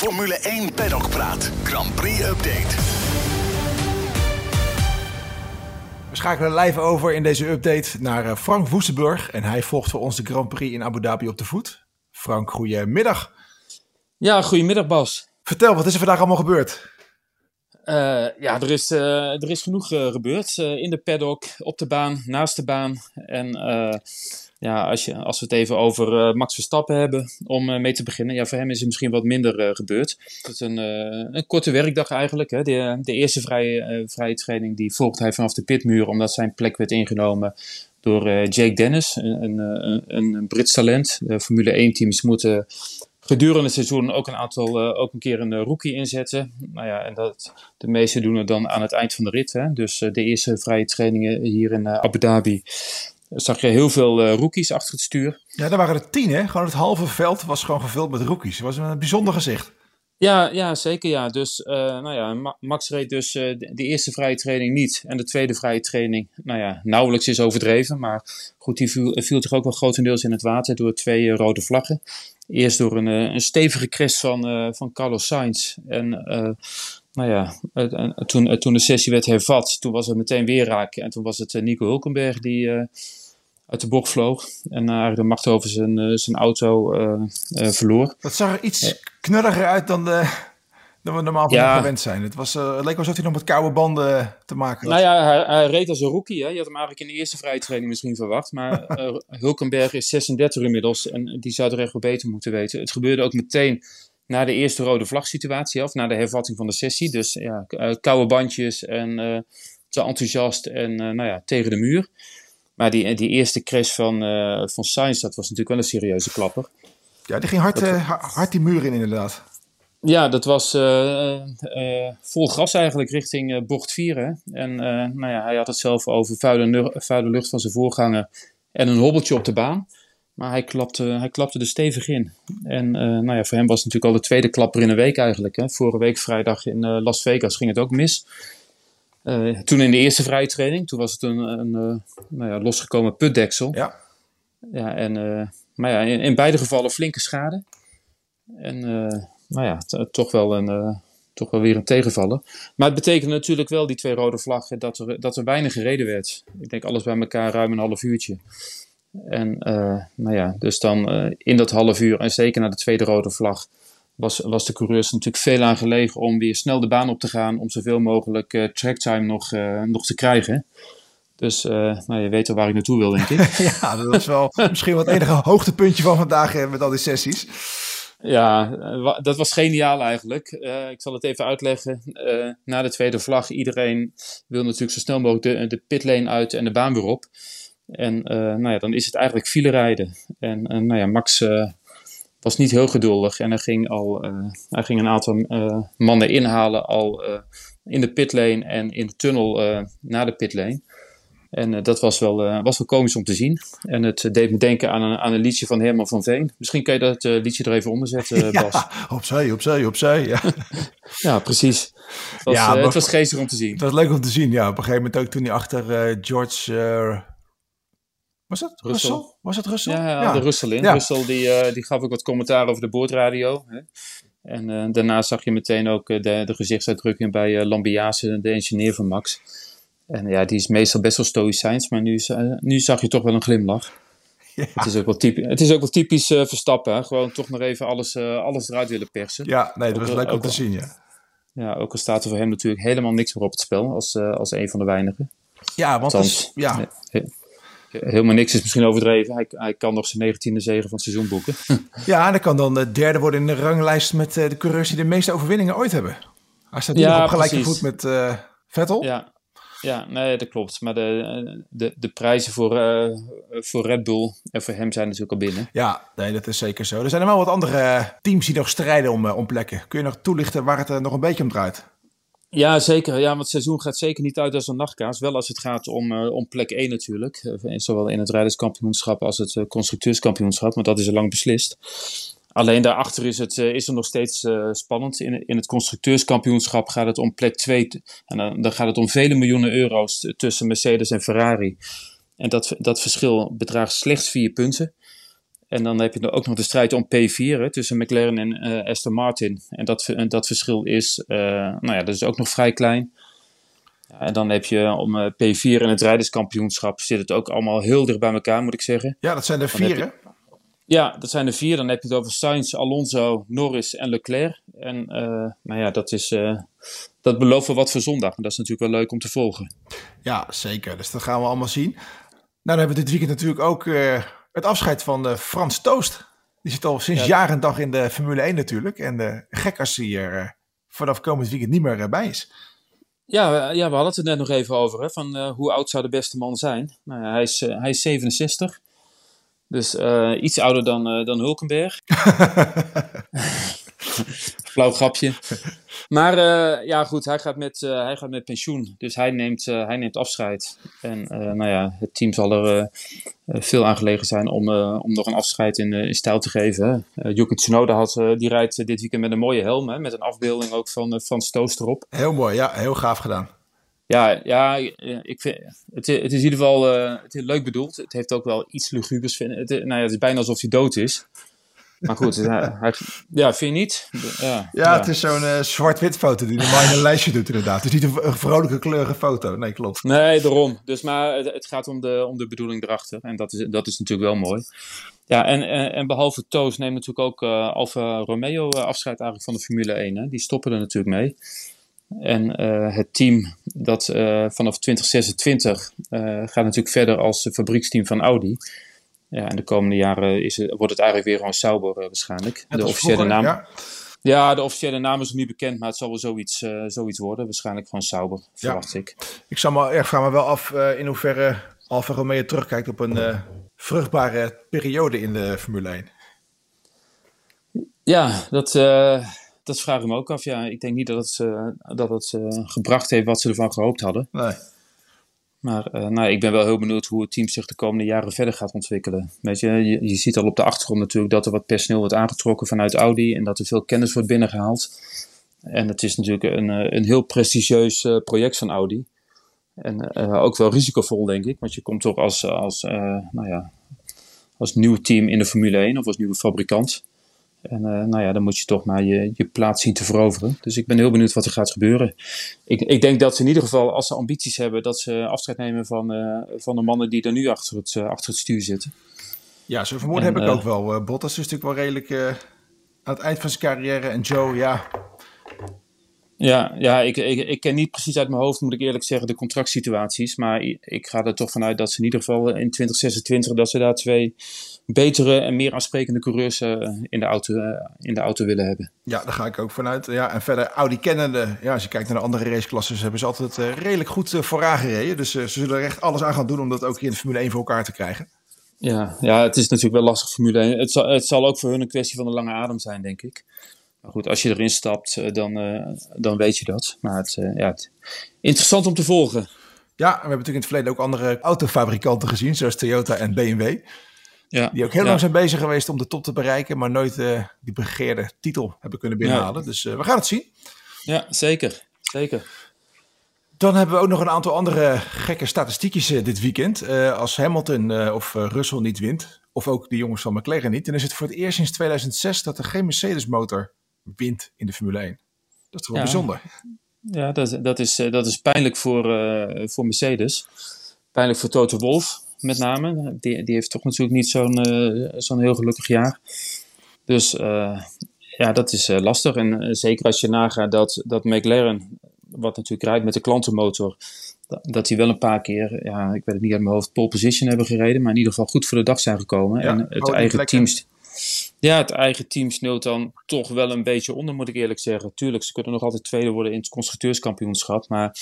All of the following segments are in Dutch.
Formule 1 Paddock Praat. Grand Prix Update. We schakelen live over in deze update naar eh, Frank Woestenburg. En hij volgt voor ons de Grand Prix in Abu Dhabi op de voet. Frank, goedemiddag. Ja, goedemiddag Bas. Vertel, wat is er vandaag allemaal gebeurd? Uh, ja, er is, uh, er is genoeg uh, gebeurd. in de paddock, op de baan, naast de baan. En ja, als, je, als we het even over Max Verstappen hebben, om mee te beginnen. Ja, voor hem is er misschien wat minder gebeurd. Het is een, een korte werkdag eigenlijk. Hè. De, de eerste vrije, vrije training die volgt hij vanaf de pitmuur, omdat zijn plek werd ingenomen door Jake Dennis, een, een, een Brits talent. De Formule 1-teams moeten gedurende het seizoen ook een aantal, uh, ook een keer een uh, rookie inzetten. Nou ja, en dat, de meeste doen het dan aan het eind van de rit. Hè. Dus uh, de eerste vrije trainingen hier in Abu Dhabi zag je heel veel rookies achter het stuur. Ja, daar waren er tien hè. Gewoon het halve veld was gewoon gevuld met rookies. Het was een bijzonder gezicht. Ja, ja, zeker ja. Dus nou ja, Max reed dus de, de, eerste vrije training niet. En de tweede vrije training, nou ja, nauwelijks is overdreven. Maar goed, die viel, viel toch ook wel grotendeels in het water door twee rode vlaggen. Eerst door een, eh, een stevige crash van, uh, van Carlos Sainz. En uh, nou ja, toen, toen de sessie werd hervat, toen was het meteen weer raak. En toen was het Nico Hulkenberg die uit de bocht vloog. En eigenlijk de macht over zijn, zijn auto verloor. Dat zag er iets knulliger uit dan de, dan we normaal ja. gewend zijn. Het, was, uh, het leek alsof hij nog met koude banden te maken had. Nou ja, hij, hij reed als een rookie. Hè. Je had hem eigenlijk in de eerste vrije training misschien verwacht. Maar uh, Hulkenberg is 36 inmiddels en die zou er echt wel beter moeten weten. Het gebeurde ook meteen na de eerste rode vlag situatie of na de hervatting van de sessie. Dus ja, koude bandjes en te enthousiast en nou ja, tegen de muur. Maar die, die eerste crash van, van Sainz, dat was natuurlijk wel een serieuze klapper. Ja, die ging hard, hard die muur in inderdaad. Ja, dat was uh, uh, vol gas eigenlijk richting uh, bocht 4. Hè? En nou ja, hij had het zelf over vuile, vuile lucht van zijn voorganger en een hobbeltje op de baan. Maar hij klapte, hij klapte er stevig in. En nou ja, voor hem was het natuurlijk al de tweede klapper in een week eigenlijk. Hè? Vorige week vrijdag in Las Vegas ging het ook mis. Toen in de eerste vrije training, toen was het een, een nou ja, losgekomen putdeksel. Ja. ja en, maar ja, in, in, beide gevallen flinke schade. En nou ja, toch wel een, toch wel weer een tegenvallen. Maar het betekent natuurlijk wel, die twee rode vlaggen, dat er, dat er weinig gereden werd. Ik denk alles bij elkaar ruim een half uurtje. En nou ja, dus dan in dat half uur, en zeker na de tweede rode vlag, was, was de coureurs natuurlijk veel aan gelegen om weer snel de baan op te gaan, om zoveel mogelijk uh, tracktime nog, nog te krijgen. Dus nou, je weet al waar ik naartoe wil, denk ik. ja, dat was wel misschien wat enige hoogtepuntje van vandaag met al die sessies. Ja, eh, dat was geniaal eigenlijk. Uh, ik zal het even uitleggen. Uh, na de tweede vlag, iedereen wil natuurlijk zo snel mogelijk de, de pitlane uit en de baan weer op. En uh, nou ja, dan is het eigenlijk file rijden. En nou ja, Max was niet heel geduldig en hij ging, al, hij ging een aantal mannen inhalen al in de pitlane en in de tunnel na de pitlane. En dat was wel, was wel komisch om te zien. En het deed me denken aan een, aan een liedje van Herman van Veen. Misschien kan je dat liedje er even onder zetten, Bas. Ja, opzij, opzij, opzij. Ja, ja precies. Het was, ja, het was geestig om te zien. Het was leuk om te zien, ja. Op een gegeven moment ook toen hij achter George... was het Russell? Russell? Was het Russell? Ja, ja, de Russell in. Ja. Russell die, die gaf ook wat commentaar over de boordradio. Hè. En daarna zag je meteen ook de, de gezichtsuitdrukking bij Lambiase, de engineer van Max. En ja, die is meestal best wel stoïcijns, maar nu, uh, nu zag je toch wel een glimlach. Ja. Het, is ook wel typisch, het is ook wel typisch uh, Verstappen. Hè? Gewoon toch nog even alles, uh, alles eruit willen persen. Ja, nee, dat was leuk om te zien, ja. Ja, ook al staat er voor hem natuurlijk helemaal niks meer op het spel als, als een van de weinigen. Ja, want Althans, ja. Helemaal niks is misschien overdreven. Hij, hij kan nog zijn negentiende zegen van het seizoen boeken. ja, en dan kan dan de derde worden in de ranglijst met de coureurs die de meeste overwinningen ooit hebben. Hij staat ja, op gelijke voet met Vettel. Ja, ja, nee, dat klopt. Maar de, de, de prijzen voor, uh, voor Red Bull en voor hem zijn natuurlijk al binnen. Ja, nee, dat is zeker zo. Er zijn er wel wat andere teams die nog strijden om, uh, om plekken. Kun je nog toelichten waar het nog een beetje om draait? Ja, zeker. Ja, want het seizoen gaat zeker niet uit als een nachtkaas. Wel als het gaat om, uh, om plek 1 natuurlijk. zowel in het rijderskampioenschap als het constructeurskampioenschap. Want dat is al lang beslist. Alleen daarachter is, het, is er nog steeds spannend. In, in het constructeurskampioenschap gaat het om plek 2. En dan, dan gaat het om vele miljoenen euro's tussen Mercedes en Ferrari. En dat, dat verschil bedraagt slechts vier punten. En dan heb je ook nog de strijd om P4 hè, tussen McLaren en uh, Aston Martin. En dat, en dat verschil is, uh, nou ja, dat is ook nog vrij klein. Ja, en dan heb je om uh, P4 en het rijderskampioenschap zit het ook allemaal heel dicht bij elkaar, moet ik zeggen. Ja, dat zijn er vier, hè? Ja, dat zijn er vier. Dan heb je het over Sainz, Alonso, Norris en Leclerc. En nou ja, dat, is, dat belooft wel wat voor zondag. En dat is natuurlijk wel leuk om te volgen. Ja, zeker. Dus dat gaan we allemaal zien. Nou, dan hebben we dit weekend natuurlijk ook het afscheid van uh, Frans Toost. Die zit al sinds ja. jaar en dag in de Formule 1 natuurlijk. En uh, gek als hij er uh, vanaf komend weekend niet meer bij is. Ja, ja, we hadden het er net nog even over. Hè, van hoe oud zou de beste man zijn? Nou hij, is, hij is 67. Dus iets ouder dan, dan Hulkenberg. Flauw grapje. Maar uh, ja, goed, hij gaat, met, uh, hij gaat met pensioen. Dus hij neemt, uh, hij neemt afscheid. En nou ja, het team zal er veel aan gelegen zijn om, om nog een afscheid in, in stijl te geven. Yuki Tsunoda had, die rijdt dit weekend met een mooie helm. Hè, met een afbeelding ook van Frans Toast erop. Heel mooi, ja. Heel gaaf gedaan. Ja, ja ik vind, het, het is in ieder geval het is leuk bedoeld. Het heeft ook wel iets lugubers. Het, nou ja, het is bijna alsof hij dood is. Maar goed, hij, ja, vind je niet? Ja, ja, ja. het is zo'n uh, zwart-wit foto die normaal in een lijstje doet inderdaad. Het is niet een vrolijke kleurige foto. Nee, klopt. Nee, daarom. Dus, maar het, het, gaat om de, om de bedoeling erachter. En dat is, dat is natuurlijk wel mooi. Ja, en, en, en behalve Toos neemt natuurlijk ook uh, Alfa Romeo uh, afscheid eigenlijk van de Formule 1. Hè. Die stoppen er natuurlijk mee. En het team dat vanaf 2026 gaat natuurlijk verder als fabrieksteam van Audi. Ja, en de komende jaren is wordt het eigenlijk weer gewoon Sauber uh, waarschijnlijk. de officiële naam. Ja. ja. de officiële naam is nog niet bekend, maar het zal wel zoiets, uh, zoiets worden. Waarschijnlijk gewoon Sauber, verwacht ik. Ik, zal maar, ik vraag me wel af uh, in hoeverre Alfa Romeo terugkijkt op een vruchtbare periode in de Formule 1. Ja, dat, dat vraag ik me ook af. Ja, ik denk niet dat het, dat het gebracht heeft wat ze ervan gehoopt hadden. Nee. Maar uh, nou, ik ben wel heel benieuwd hoe het team zich de komende jaren verder gaat ontwikkelen. Weet je, je, ziet al op de achtergrond natuurlijk dat er wat personeel wordt aangetrokken vanuit Audi en dat er veel kennis wordt binnengehaald. En het is natuurlijk een, eh, een heel prestigieus uh, project van Audi. En ook wel risicovol, denk ik, want je komt toch als, als, nou ja, als nieuw team in de Formule 1 of als nieuwe fabrikant. En uh, nou ja, dan moet je toch maar je, je plaats zien te veroveren. Dus ik ben heel benieuwd wat er gaat gebeuren. Ik, ik denk dat ze in ieder geval, als ze ambities hebben, dat ze afscheid nemen van, uh, van de mannen die er nu achter het, uh, achter het stuur zitten. Ja, zo vermoeden heb ik ook wel. Bottas is natuurlijk wel redelijk aan het eind van zijn carrière. En Joe, ja, ja, ja ik, ik, ik ken niet precies uit mijn hoofd, moet ik eerlijk zeggen, de contractsituaties. Maar ik ga er toch vanuit dat ze in ieder geval in 2026 dat ze daar twee betere en meer aansprekende coureurs uh, in, de auto, uh, in de auto willen hebben. Ja, daar ga ik ook vanuit. Ja, en verder Audi kennende, ja, als je kijkt naar de andere raceklassen, hebben ze altijd uh, redelijk goed vooraan gereden. Dus ze zullen er echt alles aan gaan doen om dat ook hier in de Formule 1 voor elkaar te krijgen. Ja, ja het is natuurlijk wel lastig Formule 1. Het zal, het zal ook voor hun een kwestie van de lange adem zijn, denk ik. Maar goed, als je erin stapt, eh, dan, uh, dan weet je dat. Maar het, uh, ja, het, interessant om te volgen. Ja, we hebben natuurlijk in het verleden ook andere autofabrikanten gezien, zoals Toyota en BMW. Ja, die ook heel ja. lang zijn bezig geweest om de top te bereiken, maar nooit uh, die begeerde titel hebben kunnen binnenhalen. Ja. Dus we gaan het zien. Ja, zeker. zeker. Dan hebben we ook nog een aantal andere gekke statistiekjes dit weekend. als Hamilton of Russell niet wint, of ook de jongens van McLaren niet, dan is het voor het eerst sinds 2006 dat er geen Mercedes-motor wint in de Formule 1. Dat is wel ja. bijzonder. Ja, dat, dat, is, dat is pijnlijk voor, uh, voor Mercedes. Pijnlijk voor Toto Wolff met name. Die, die heeft toch natuurlijk niet zo'n uh, zo'n heel gelukkig jaar. Dus uh, ja, dat is lastig. En zeker als je nagaat dat, dat McLaren, wat natuurlijk rijdt met de klantenmotor, dat die wel een paar keer, ja, ik weet het niet uit mijn hoofd, pole position hebben gereden, maar in ieder geval goed voor de dag zijn gekomen. Ja, en het eigen team ja, het eigen team sneeuwt dan toch wel een beetje onder, moet ik eerlijk zeggen. Tuurlijk, ze kunnen nog altijd tweede worden in het constructeurskampioenschap. Maar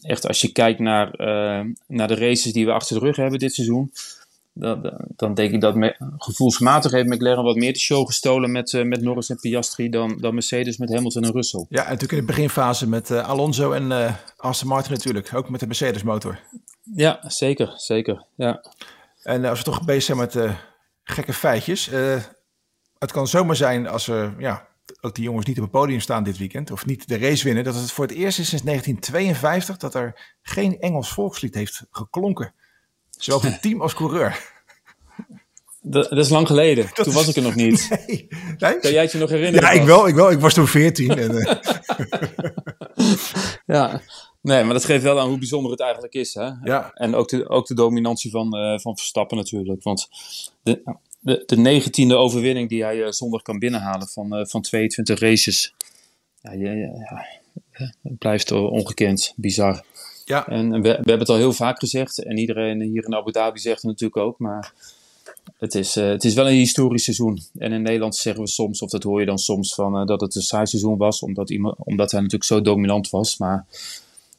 echt, als je kijkt naar, uh, naar de races die we achter de rug hebben dit seizoen. Dan, dan denk ik dat me, gevoelsmatig heeft McLaren wat meer de show gestolen met, uh, met Norris en Piastri dan, dan Mercedes met Hamilton en Russell. Ja, en natuurlijk in de beginfase met uh, Alonso en Aston Martin natuurlijk. Ook met de Mercedes motor. Ja, zeker. zeker ja. En als we toch bezig zijn met gekke feitjes. Het kan zomaar zijn als er, ja, ook die jongens niet op het podium staan dit weekend, of niet de race winnen, dat het voor het eerst is sinds 1952 dat er geen Engels volkslied heeft geklonken. Zowel voor team als coureur. Dat, dat is lang geleden. toen was ik er nog niet. Nee. nee? Kan jij het je nog herinneren? Ja, ik wel, ik wel. Ik was toen 14. En, eh, Ja, nee, maar dat geeft wel aan hoe bijzonder het eigenlijk is. Hè? ja, En ook de, ook de dominantie van, eh, van Verstappen natuurlijk. Want de, de, de negentiende overwinning die hij eh, zondag kan binnenhalen van, eh, van 22 races. Ja, ja, ja, het blijft ongekend, bizar. ja. En we, we hebben het al heel vaak gezegd. En iedereen hier in Abu Dhabi zegt het natuurlijk ook. Maar het is, eh, het is wel een historisch seizoen. En in Nederland zeggen we soms, of dat hoor je dan soms, van, dat het een saai seizoen was. Omdat, iemand, omdat hij natuurlijk zo dominant was. Maar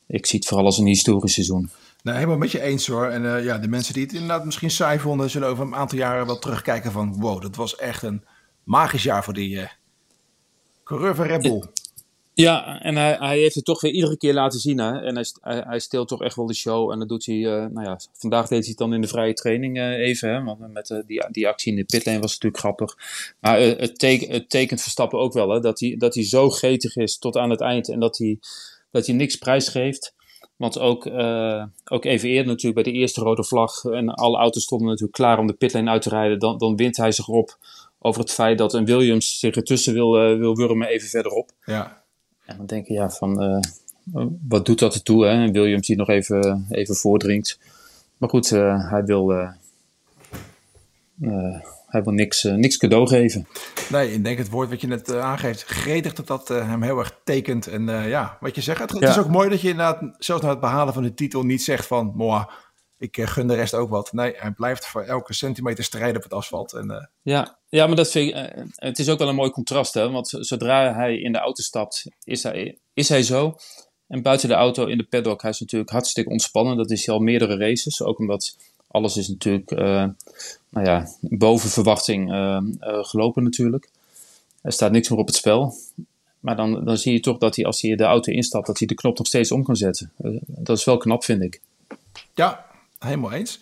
ik zie het vooral als een historisch seizoen. Nee, helemaal met je eens hoor. En eh, ja, de mensen die het inderdaad misschien saai vonden, zullen over een aantal jaren wel terugkijken van wow, dat was echt een magisch jaar voor die eh coureur Red Bull. Ja, en hij, hij heeft het toch weer iedere keer laten zien. Hè? En hij, hij, steelt toch echt wel de show. En dat doet hij, eh, nou ja, vandaag deed hij het dan in de vrije training even. Hè? Want met die, die actie in de pitlane was natuurlijk grappig. Maar het, het tekent Verstappen ook wel, hè? Dat, hij, dat hij zo gretig is tot aan het eind. En dat hij, dat hij niks prijsgeeft. Want ook, eh, ook even eerder natuurlijk bij de eerste rode vlag. En alle auto's stonden natuurlijk klaar om de pitlane uit te rijden. Dan, dan wint hij zich op over het feit dat een Williams zich ertussen wil, eh, wil wurmen even verderop. Ja, En dan denk je, ja, van eh, wat doet dat ertoe? Hè? En Williams die nog even, even voordringt. Maar goed, eh, hij wil, eh, eh, hij wil niks, eh, niks cadeau geven. nee, ik denk het woord wat je net eh, aangeeft, gretig, dat dat eh, hem heel erg tekent. En ja, wat je zegt, het, het Ja. is ook mooi dat je inderdaad, zelfs na het behalen van de titel, niet zegt van, moa, ik gun de rest ook wat. Nee, hij blijft voor elke centimeter strijden op het asfalt. En Ja, ja maar dat vind ik, het is ook wel een mooi contrast. Hè? Want zodra hij in de auto stapt, is hij, is hij zo. En buiten de auto in de paddock, hij is natuurlijk hartstikke ontspannen. Dat is hij al meerdere races. Ook omdat alles is natuurlijk eh, nou ja, boven verwachting eh, eh, gelopen natuurlijk. Er staat niks meer op het spel. Maar dan, dan zie je toch dat hij als hij de auto instapt, dat hij de knop nog steeds om kan zetten. Dat is wel knap, vind ik. ja, helemaal eens.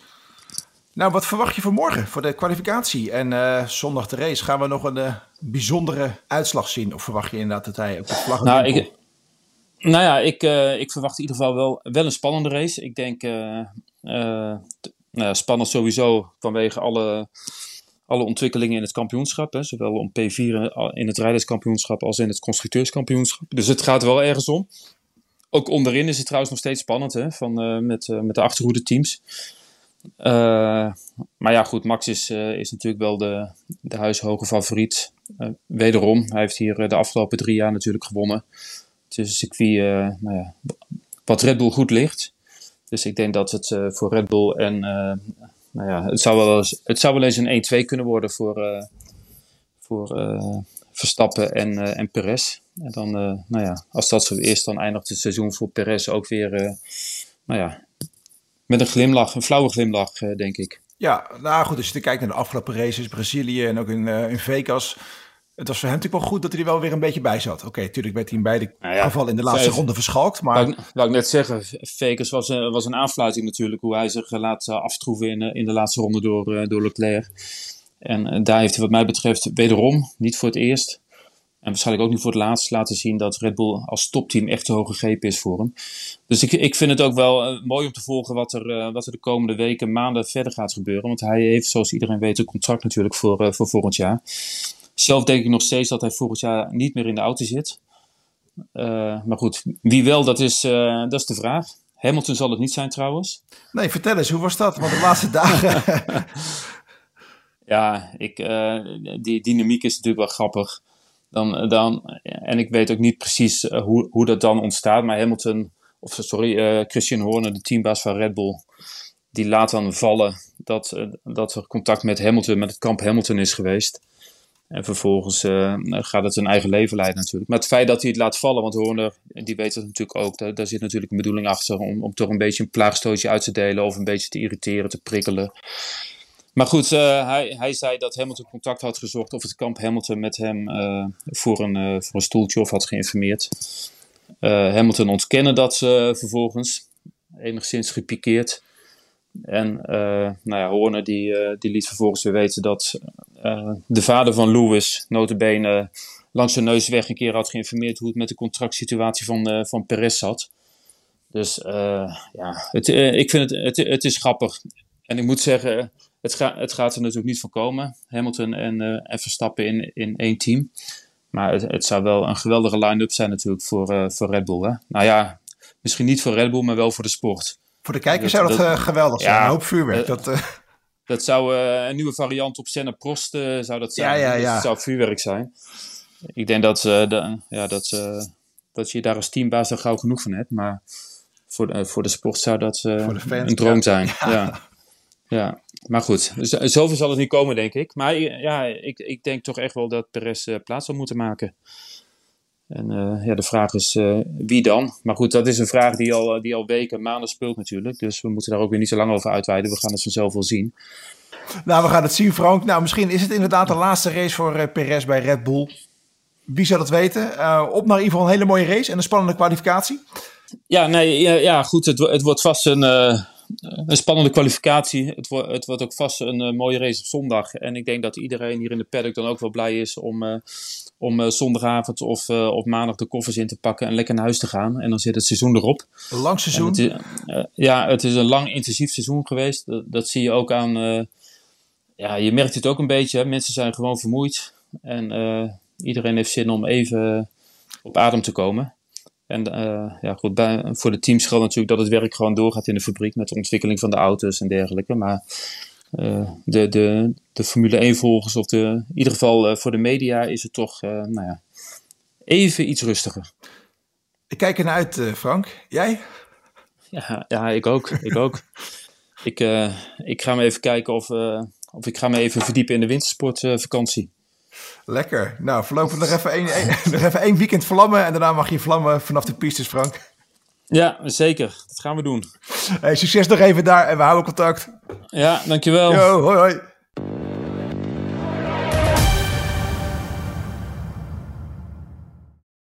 Nou, wat verwacht je voor morgen, voor de kwalificatie en zondag de race? Gaan we nog een bijzondere uitslag zien? Of verwacht je inderdaad dat hij op de vlag Nou, ik, nou ja, ik, ik verwacht in ieder geval wel, wel een spannende race. Ik denk nou spannend sowieso vanwege alle, alle ontwikkelingen in het kampioenschap. Hè, zowel om P4 in het rijderskampioenschap als in het constructeurskampioenschap. Dus het gaat wel ergens om. Ook onderin is het trouwens nog steeds spannend hè, van, eh, met, eh, met de achterhoede teams. Eh, maar ja, goed, Max is, is natuurlijk wel de, de huishoge favoriet. Wederom, hij heeft hier de afgelopen drie jaar natuurlijk gewonnen. Een circuit eh, nou ja, wat Red Bull goed ligt. Dus ik denk dat het eh, voor Red Bull en eh, nou ja, het zou wel eens, het zou wel eens een 1-2 kunnen worden voor, eh, voor Verstappen en, en Perez. En dan, nou ja, als dat zo is, dan eindigt het seizoen voor Perez ook weer, nou ja, met een glimlach, een flauwe glimlach, denk ik. Ja, nou goed, als je kijkt naar de afgelopen races, Brazilië en ook in, in Vegas. Het was voor hem natuurlijk wel goed dat hij er wel weer een beetje bij zat. Oké, natuurlijk werd hij in beide Nou ja, in de laatste vijf- ronde verschalkt. Maar Wou ik, net zeggen, Vegas was, een- was een aanfluiting natuurlijk, hoe hij zich eh, laat eh, aftroeven in, eh, in de laatste ronde door, eh, door Leclerc. En eh, daar heeft hij wat mij betreft wederom, niet voor het eerst, en waarschijnlijk ook niet voor het laatst, laten zien dat Red Bull als topteam echt te hoog gegrepen is voor hem. Dus ik, ik vind het ook wel eh, mooi om te volgen wat er, eh, wat er de komende weken, maanden verder gaat gebeuren. Want hij heeft, zoals iedereen weet, een contract natuurlijk voor, eh, voor volgend jaar. Zelf denk ik nog steeds dat hij volgend jaar niet meer in de auto zit. Eh, maar goed, wie wel, dat is, eh, dat is de vraag. Hamilton zal het niet zijn trouwens. nee, vertel eens, hoe was dat? Want de laatste dagen... Ja, ik, eh, die dynamiek is natuurlijk wel grappig. Dan, dan, en ik weet ook niet precies hoe, hoe dat dan ontstaat. Maar Hamilton, of sorry, Christian Horner, de teambaas van Red Bull, die laat dan vallen dat, dat er contact met Hamilton, met het kamp Hamilton is geweest. En vervolgens eh, gaat het zijn eigen leven leiden natuurlijk. Maar het feit dat hij het laat vallen, want Horner, die weet dat natuurlijk ook, daar, zit natuurlijk een bedoeling achter om, om toch een beetje een plaagstootje uit te delen of een beetje te irriteren, te prikkelen. Maar goed, eh, hij, hij zei dat Hamilton contact had gezocht of het kamp Hamilton met hem eh, voor, een, voor een stoeltje of had geïnformeerd. Hamilton ontkennen dat vervolgens, enigszins gepikeerd. En eh, nou ja, Horner die, eh, die liet vervolgens weer weten dat eh, de vader van Lewis, notabene langs zijn neus weg een keer had geïnformeerd hoe het met de contractsituatie van, van Perez zat. Dus ja, het, ik vind het, het, is grappig. En ik moet zeggen, het ga, het gaat er natuurlijk niet van komen. Hamilton en, en Verstappen in, in één team. Maar het, het zou wel een geweldige line-up zijn natuurlijk voor, voor Red Bull. Hè? Nou ja, misschien niet voor Red Bull, maar wel voor de sport. Voor de kijkers zou dat, geweldig zijn. Ja, een hoop vuurwerk. dat, dat zou een nieuwe variant op Senna Prost zou dat zijn. Ja, ja, ja. Dat zou vuurwerk zijn. Ik denk dat, de, ja, dat, dat je daar als teambaas er gauw genoeg van hebt. Maar voor de, voor de sport zou dat een droom zijn. Ja. ja. maar goed. Zoveel zal het niet komen, denk ik. Maar ja, ik, ik denk toch echt wel dat Perez plaats zal moeten maken. En uh, ja, de vraag is uh, wie dan? Maar goed, dat is een vraag die al, die al weken, maanden speelt natuurlijk. Dus we moeten daar ook weer niet zo lang over uitweiden. We gaan het vanzelf wel zien. Nou, we gaan het zien, Frank. Nou, misschien is het inderdaad de laatste race voor uh, Perez bij Red Bull. Wie zou dat weten? op naar in ieder geval een hele mooie race en een spannende kwalificatie. Ja, nee, ja, ja goed. Het, het wordt vast een, een spannende kwalificatie. Het, wordt het wordt ook vast een mooie race op zondag. En ik denk dat iedereen hier in de paddock dan ook wel blij is om om uh, zondagavond of op maandag de koffers in te pakken en lekker naar huis te gaan. En dan zit het seizoen erop. Een lang seizoen? Het is, ja, het is een lang intensief seizoen geweest. Dat, dat zie je ook aan... ja, je merkt het ook een beetje. Hè? Mensen zijn gewoon vermoeid. En iedereen heeft zin om even op adem te komen. En ja, goed, bij, voor de teams geldt natuurlijk dat het werk gewoon doorgaat in de fabriek met de ontwikkeling van de auto's en dergelijke. Maar uh, de, de, de Formule 1-volgers, of de, in ieder geval uh, voor de media, is het toch nou ja, even iets rustiger. Ik kijk ernaar uit, Frank. Jij? Ja, ja ik ook. ik ook. Ik, ik ga me even kijken of, of ik ga me even verdiepen in de wintersportvakantie. Lekker. Nou, voorlopig nog even één, nog even één weekend vlammen en daarna mag je vlammen vanaf de pistes, Frank. Ja, zeker. Dat gaan we doen. Hey, succes nog even daar en we houden contact. Ja, dankjewel. Yo, hoi hoi.